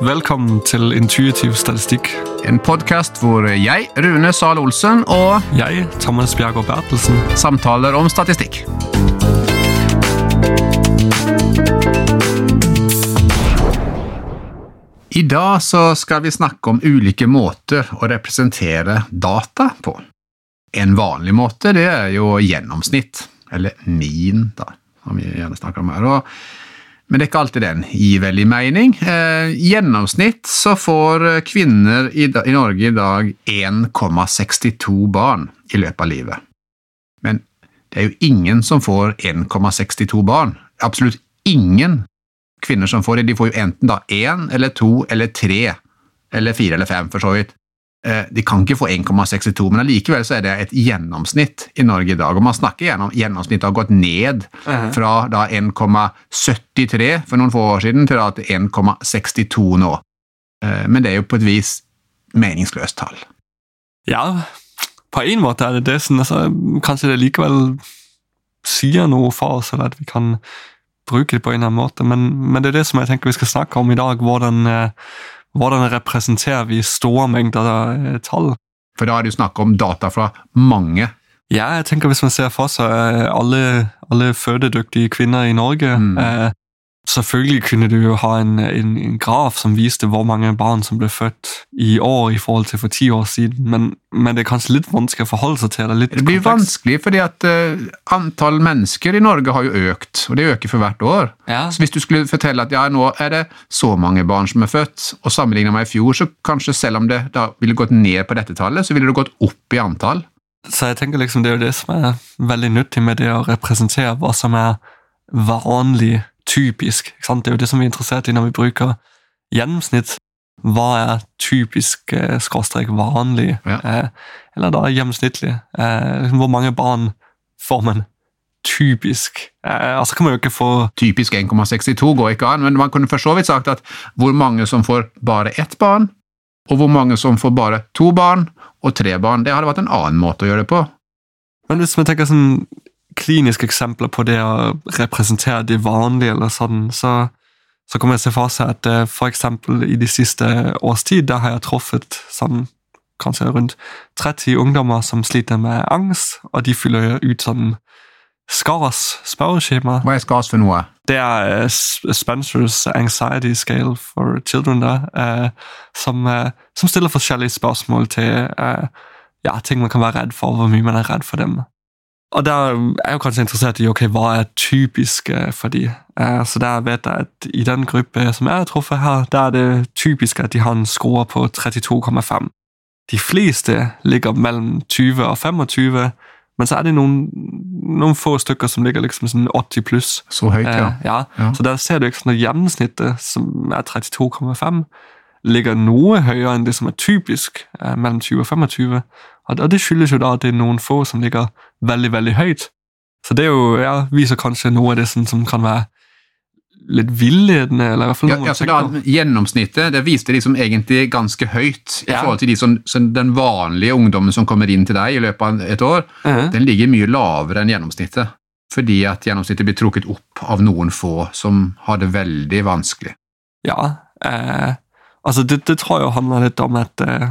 Velkommen til Intuitiv statistikk. En podkast hvor jeg, Rune Zahl Olsen, og Jeg, Thomas Bjergård Bertelsen. samtaler om statistikk. I dag så skal vi snakke om ulike måter å representere data på. En vanlig måte det er jo gjennomsnitt, eller min, da, som vi gjerne snakker om her. Og, men det er ikke alltid den gir veldig mening. Eh, gjennomsnitt så får kvinner i, i Norge i dag 1,62 barn i løpet av livet. Men det er jo ingen som får 1,62 barn. Absolutt ingen kvinner som får det. De får jo enten da én eller to eller tre eller fire eller fem, for så vidt. Eh, De kan ikke få 1,62, men allikevel så er det et gjennomsnitt i Norge i dag. Og man snakker gjennom gjennomsnittet har gått ned fra 1,73 for noen få år siden til 1,62 nå. Eh, Men det er jo på et vis meningsløst tall. Ja, på en måte er det det. Sånn, altså, kanskje det likevel sier noe for oss, eller at vi kan bruke det på en eller annen måte. Men, men det er det som jeg tenker vi skal snakke om i dag. Hvordan, eh, hvordan representerer vi store mengder eh, tall? For da er det jo snakk om data fra mange. Ja, jeg tenker Hvis man ser for seg eh, alle, alle fødedyktige kvinner i Norge Mm. eh, Selvfølgelig kunne du jo ha en, en, en graf som viste hvor mange barn som ble født i år i forhold til for ti år siden, men, men det er kanskje litt vanskelig å forholde seg til. Det, Det blir kompleks. vanskelig fordi at uh, antall mennesker i Norge har jo økt, og det øker for hvert år. Ja, Så hvis du skulle fortelle at ja, nå er det så mange barn som er født, og sammenlignet med i fjor, så kanskje selv om det da ville gått ned på dette tallet, så ville det gått opp i antall. Så jeg tenker liksom det er jo det som er veldig nyttig med det å representere hva som er vanlig, typisk. Det er jo det som vi er interessert i når vi bruker gjennomsnitt. Hva er typisk eh, skråstrek vanlig, Ja. eh, eller da gjennomsnittlig? Eh, liksom, hvor mange barn får man typisk? Eh, altså kan man jo ikke få Typisk 1,62 går ikke an, men man kunne for så vidt sagt at hvor mange som får bare ett barn, og hvor mange som får bare to barn og tre barn, det hadde vært en annen måte å gjøre det på. Men hvis man tenker sånn kliniske eksempler på det å representere det vanlige, eller sånn, så, så kan man se for seg at f.eks. for eksempel i de siste års tid, der har jeg truffet sånn kanskje rundt 30 ungdommer som sliter med angst, og de fyller ut sånn SCARS spørreskjema. Hva er SCARS for noe? Det er eh, Spencers Anxiety Scale for Children, da, eh, som, eh, som stiller forskjellige spørsmål til eh, ja, ting man kan være redd for, hvor mye man er redd for dem. Og der er jeg jo kanskje interessert i ok, hva er typisk eh, for de. Eh, så der vet jeg at i den gruppe som jeg har truffet her, der er det typisk at de har en score på 32,5. De fleste ligger mellom 20 og 25, men så er det noen, noen få stykker som ligger liksom sånn 80 pluss. Så høyt, ja. Eh, ja. Ja. Så der ser du ikke sånn at gjennomsnittet, som er 32,5, ligger noe høyere enn det som er typisk eh, mellom 20 og 25. Og det- skyldes jo da at det er noen få som ligger veldig, veldig høyt. Så det er jo, ja, viser kanskje noe av det som, som kan være litt villedende, eller i hvert fall Ja, ja, så da, gjennomsnittet det viste liksom egentlig ganske høyt i Ja. forhold til de som, som den vanlige ungdommen som kommer inn til deg i løpet av et år. Eh, Den ligger mye lavere enn gjennomsnittet, fordi at gjennomsnittet blir trukket opp av noen få som har det veldig vanskelig. Ja, eh, altså det, det tror jeg handler litt om at uh,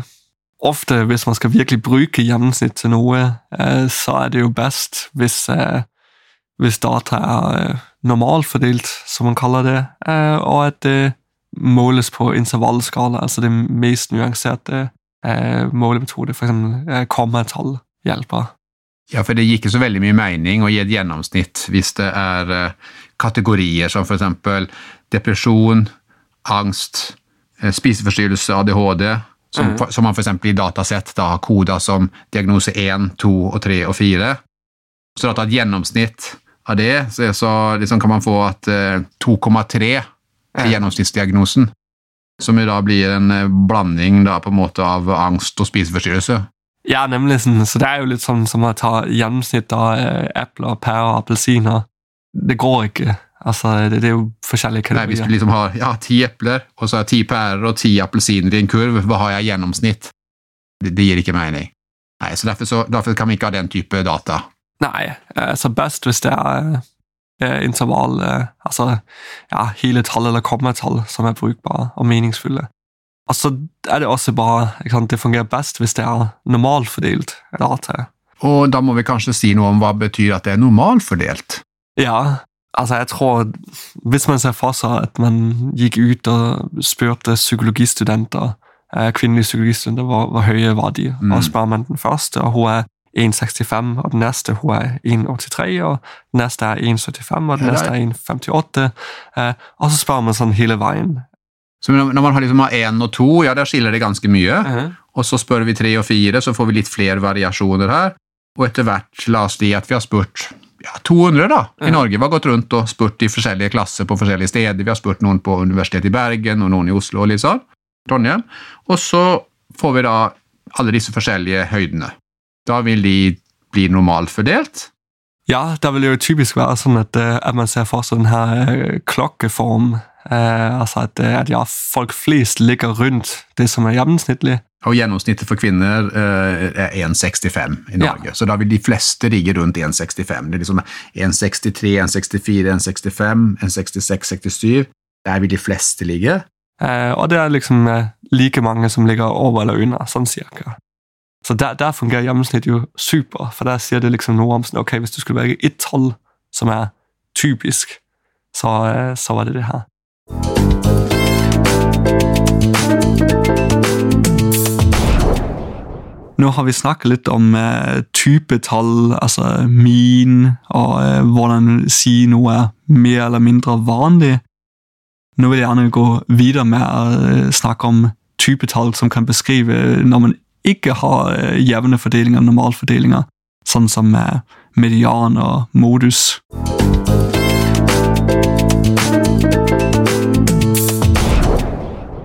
ofte hvis man skal virkelig bruke gjennomsnitt til noe, uh, så er det jo best hvis, uh, hvis data er normalfordelt, som man kaller det, og at det måles på intervallskala, altså det mest nyanserte målemetode, eh, kommatall hjelper. Ja, for det gir ikke så veldig mye mening å gi et gjennomsnitt hvis det er kategorier som eksempel depresjon, angst, spiseforstyrrelse, ADHD, som, mm. for, som man eksempel i datasett da har koda som diagnose 1, 2 og 3 og 4. Så da tar et gjennomsnitt av det, så, så liksom kan man få at eh, 2,3 er Mhm. gjennomsnittsdiagnosen, som da blir en eh, blanding da på en måte av angst og spiseforstyrrelse. Ja, nemlig så det er jo litt sånn som å ta gjennomsnitt av eh, epler, pærer og appelsiner. Det går ikke. Altså, det, det er jo forskjellige Nei, hvis du liksom har ja, ti epler, og så jeg ti pærer og ti appelsiner i en kurv, hva har jeg i gjennomsnitt? Det, det gir ikke mening. Nei, så derfor, så derfor kan vi ikke ha den type data. Nei, så best hvis det er eh, intervall, eh, altså ja, hele tall eller kommatall som er brukbare og meningsfulle. Og så er det også bare sant, Det fungerer best hvis det er normalfordelt data. Og da må vi kanskje si noe om hva betyr at det er normalfordelt? Ja, altså jeg tror Hvis man ser for seg at man gikk ut og spurte psykologistudenter, eh, kvinnelige psykologistudenter, hvor, hvor høye var de, Mm. og spør man den første, og hun er 1,65, og den neste hun er 1,83, og den neste er 1,75, og den neste er- er 1,58, eh, og så spør man sånn hele veien. Så når man har liksom én og to, ja, der skiller det ganske mye. Og så spør vi tre og fire, så får vi litt flere variasjoner her. Og etter hvert, la oss si at vi har spurt ja, 200 da, i Norge. Vi har gått rundt og spurt i forskjellige klasser på forskjellige steder. Vi har spurt noen på Universitetet i Bergen og noen i Oslo og litt sånn. Trondheim. Og så får vi da alle disse forskjellige høydene. Da vil de bli normalt fordelt. Ja, det vil jo typisk være sånn at, eh, at man ser for seg den her eh, klokkeform, eh, altså at, eh, at ja, folk flest ligger rundt det som er gjennomsnittlig. Og gjennomsnittet for kvinner eh, er 1,65 i Ja. Norge. Så da vil de fleste ligge rundt 1,65. Det er liksom 1,63, 1,64, 1,65, 1,66, 67. Der vil de fleste ligge. Eh, og det er liksom like mange som ligger over eller under, sånn cirka. Så der, der fungerer gjennomsnitt jo super, for der sier det liksom noe om sånn, ok, hvis du skulle velge ett tall som er typisk, så, eh, så var det det her. Nå har vi snakket litt om eh, typetall, altså min, og eh, hvordan si noe er mer eller mindre vanlig. Nå vil jeg gjerne gå videre med å eh, snakke om typetall som kan beskrive når man ikke har eh, jevne fordelinger, normalfordelinger, sånn som eh, median og modus.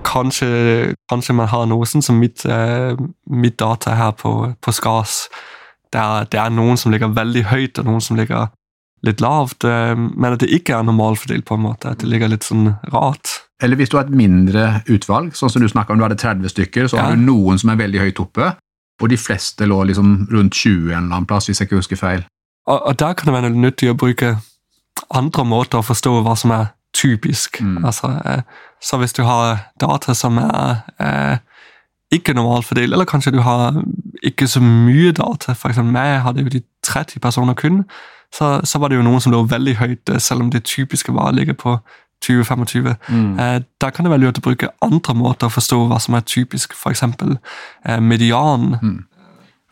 Kanskje, kanskje man har noe sånn som mitt, eh, mitt data her på, på Skars. Der det er noen som ligger veldig høyt, og noen som ligger litt lavt, men at det ikke er normalfordelt på en måte, at det ligger litt sånn rart. Eller hvis du har et mindre utvalg, sånn som du snakket om, du hadde 30 stykker, så har du noen som er veldig høyt oppe, og de fleste lå liksom rundt 20 en eller annen plass, hvis jeg ikke husker feil. Og, og der kan det være nyttig å bruke andre måter å forstå hva som er typisk. Mm. Altså, eh, så hvis du har data som er eh, ikke normalfordelt, eller kanskje du har ikke så mye data, eksempel meg hadde jo de 30 personer kun, så, så var det jo noen som lå veldig høyt, eh, selv om det typiske var å ligge på 20-25. Eh, da kan det være lurt å bruke andre måter å forstå hva som er typisk, eksempel eh, median.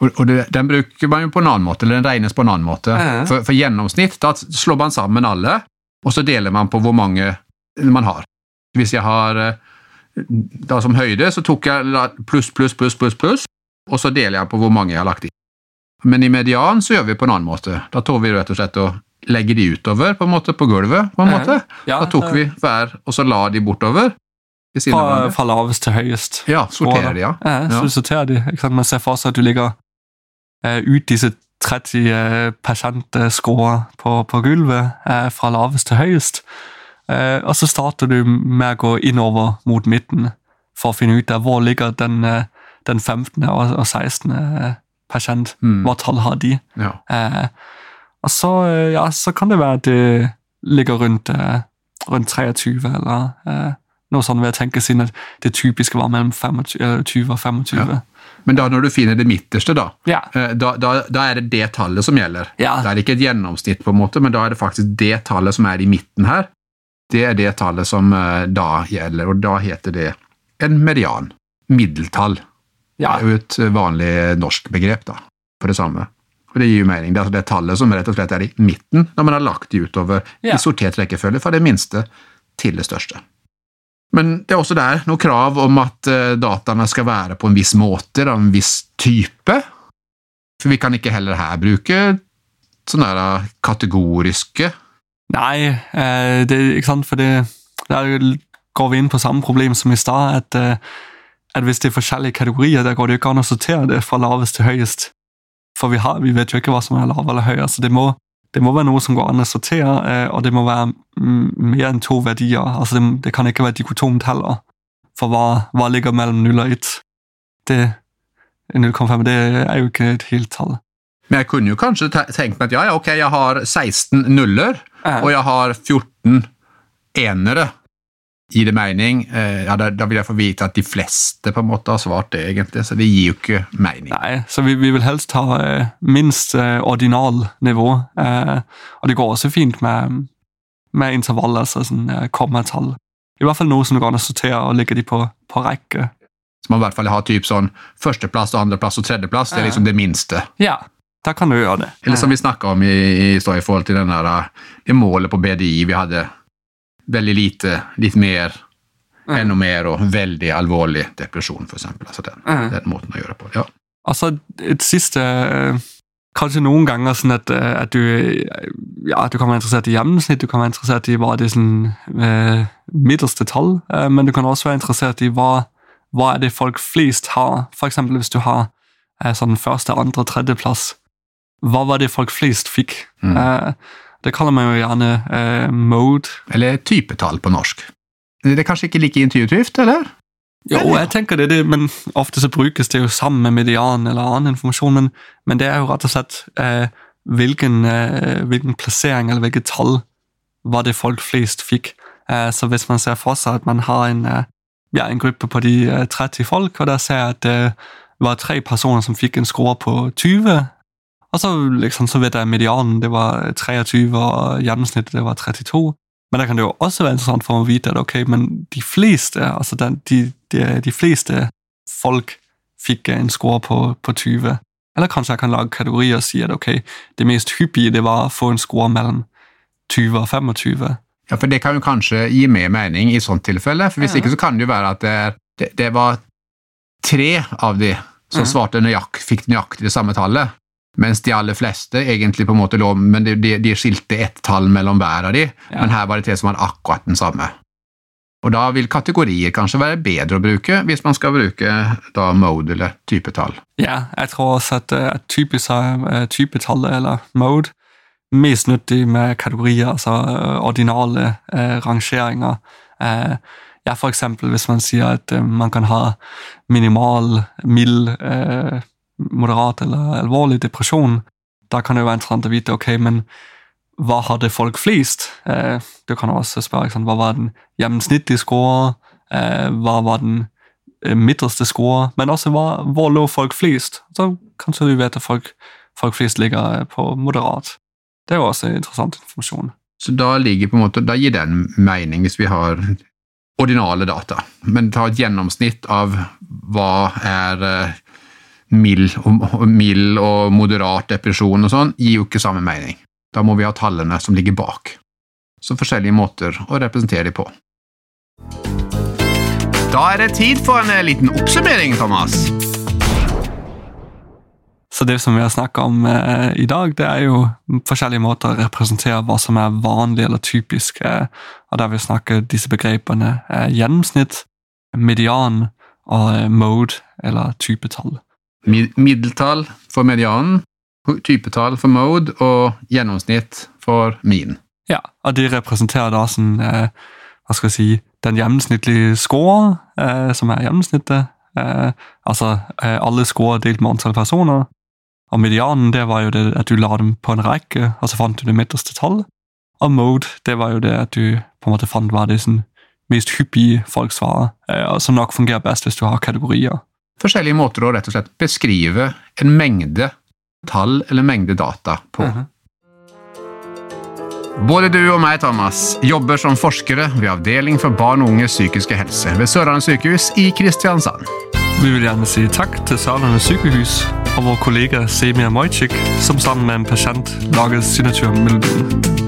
Og, og det, den bruker man jo på en annen måte, eller den regnes på en annen måte. Ja. For, for gjennomsnitt, da slår man sammen alle, og så deler man på hvor mange man har. Hvis jeg har eh, da som høyde, så tok jeg pluss, pluss, pluss, pluss, pluss, og så deler jeg på hvor mange jeg har lagt i. Men i median så gjør vi på en annen måte. Da tar vi rett og slett og legger de utover på en måte på gulvet. på en måte. Ja, Da tok vi hver, og så la de bortover. fra, fra lavest til høyest. Ja, sorterer de, ja. Ja, så du sorterer de. Man ser for seg at du ligger uh, ut disse 30 uh, pasientscore på, på gulvet uh, fra lavest til høyest. Uh, og så starter du med å gå innover mot midten for å finne ut av hvor ligger den, eh, den 15. og, og 16. eh, pasient. Mm. Hva tall har de? ja. Eh, og så, eh, ja, så kan det være at det ligger rundt, eh, rundt 23, eller eh, noe sånt ved å tenke siden at det typiske var mellom 25, og 25. Ja. Men da når du finner det midterste, da, Ja. da, da, da er det det tallet som gjelder. Ja. Det er ikke et gjennomsnitt, på en måte, men da er det faktisk det tallet som er i midten her. Det er det tallet som da gjelder, og da heter det en median. Middeltall. Ja. Det er jo et vanlig norsk begrep da, for det samme. Og Det gir jo mening. Det er altså det tallet som rett og slett er i midten, når man har lagt de utover Ja. i sortert rekkefølge fra det minste til det største. Men det er også der noe krav om at eh, dataene skal være på en viss måte, av en viss type. For vi kan ikke heller her bruke sånne eh, kategoriske Nei, eh, det, ikke sant, for det, der går vi inn på samme problem som i stad, at, at hvis det er forskjellige kategorier, der går det ikke an å sortere det fra lavest til høyest. For vi, har, vi vet jo ikke hva som er lav eller høy, altså det må, det må være noe som går an å sortere, eh, og det må være mer enn to verdier. Altså det, det kan ikke være dikotomt heller, for hva, hva ligger mellom null og ett? Det, 0,5 det er jo ikke et helt tall. Men jeg kunne jo kanskje tenkt meg at ja, ja, ok, jeg har 16 nuller, Ja. og jeg har 14 enere. Gir det mening? Eh, ja, da, da vil jeg få vite at de fleste på en måte har svart det, egentlig, så det gir jo ikke mening. Nei, så vi, vi vil helst ha eh, minst eh, ordinal niveau. Øh, og det går også fint med, med intervall, altså sånn eh, kommatall. I hvert fall noe som du å sortere og legge de på, på rekke. Så man i hvert fall har typ sånn førsteplass, andreplass og tredjeplass. Det er liksom det minste. Ja, da kan du gjøre det. Eller som vi snakka om i, i, i forhold til den der, eh, det målet på BDI. Vi hadde veldig lite, litt mer, Ja. enda mer og veldig alvorlig depresjon, eksempel. Altså den, Ja. den måten å gjøre på. Ja. Altså, et sidste, øh, kanskje noen ganger sånn at, øh, at du, ja, at, du kan være interessert i gjennomsnitt, du kan være interessert i, hva er det øh, midterste tall, øh, men du kan også være interessert i, hva, hva er det folk flest har. Eksempel hvis du har sådan første, andre, tredjeplass. Hva var det folk flest fikk? Mm. Det kaller man jo gjerne eh, mode. Eller typetall på norsk. Det er kanskje ikke like intuitivt, eller? Jo, jeg tenker det, det, men ofte så brukes det jo sammen med median eller annen informasjon, men, men det er jo rett og slett eh, hvilken, eh, hvilken plassering eller hvilket tall var det folk flest fikk. Eh, så hvis man ser for seg at man har en, eh, ja, en gruppe på de eh, 30 folk, og der ser jeg at det var tre personer, som fikk en score på 20, og så, liksom, så vet jeg medianen, det var 23, og gjennomsnittet det var 32. Men der kan det jo også være interessant for å vite, at okay, men de fleste, altså de, de, de fleste folk fikk en score på, på 20. Eller kanskje jeg kan lage kategorier og si at okay, det mest hyppige, det var å få en score mellom 20 og 25. Ja, for det kan jo kanskje gi mer mening i sånt tilfelle, for hvis Ja. ikke så kan det jo være at det, er, det, det var tre av de som Mhm. svarte nøyakt, fikk nøyaktig det samme tallet, mens de aller fleste egentlig på en måte lå, men de, de, de skilte ett tall mellom hver av de, Ja. men her var det tre som var akkurat den samme. Og da vil kategorier kanskje være bedre å bruke, hvis man skal bruke da mode eller typetall. Ja, jeg tror også, at, at typisk er øh, typetallet eller mode mest nyttig med kategorier, altså øh, ordinale eh, rangeringer. Eh, ja, for eksempel hvis man sier at eh, man kan ha minimal, mild, moderat eller alvorlig depresjon, da kan det jo være interessant å vite, ok, men hva har det folk flest? Eh, du kan også spørre sant, hva var den gjennomsnittlige score? eh, hva var den øh, midterste score, men også hvor, hvor lå folk flest. Så kanskje du vet at folk, folk flest ligger øh, på moderat. Det er jo også interessant informasjon. Så da, en måte, da gir den mening hvis vi har ordinale data. Men ta et gjennomsnitt av hva er eh, mild og, mild og moderat depresjon og sånn, gir jo ikke samme mening. Da må vi ha tallene som ligger bak. Så forskjellige måter å representere dem på. Da er det tid for en eh, liten oppsummering, Thomas. Så det som vi har snakket om eh, i dag, det er jo forskjellige måter å representere hva som er vanlig eller typisk. Eh, og der vi snakker disse begrepene eh, gjennomsnitt, median og eh, mode eller typetall. Mid middeltall for medianen, typetall for mode og gjennomsnitt for min. Ja, og det representerer da sånn eh, Hva skal jeg si den gjennomsnittlige score, eh, som er gjennomsnittet. Eh, altså øh, alle score delt med antall personer. Og medianen, det var jo det, at du la dem på en rekke, og så fant du det midterste tallet. Og mode, det var jo det, at du på en måte fant hva det sånn mest hyppige folk svarer, øh, og som nok fungerer best hvis du har kategorier. Forskjellige måter å rett og slett beskrive en mengde tall eller mengde data på. Mhm. Både du og meg, Thomas, jobber som forskere ved Avdeling for barn og unges psykiske helse ved Sørlandet sykehus i Kristiansand. Vi vil gjerne si takk til Sørlandet sykehus og vår kollega Semia Mojcik, som sammen med en pasient lager signaturmelodien.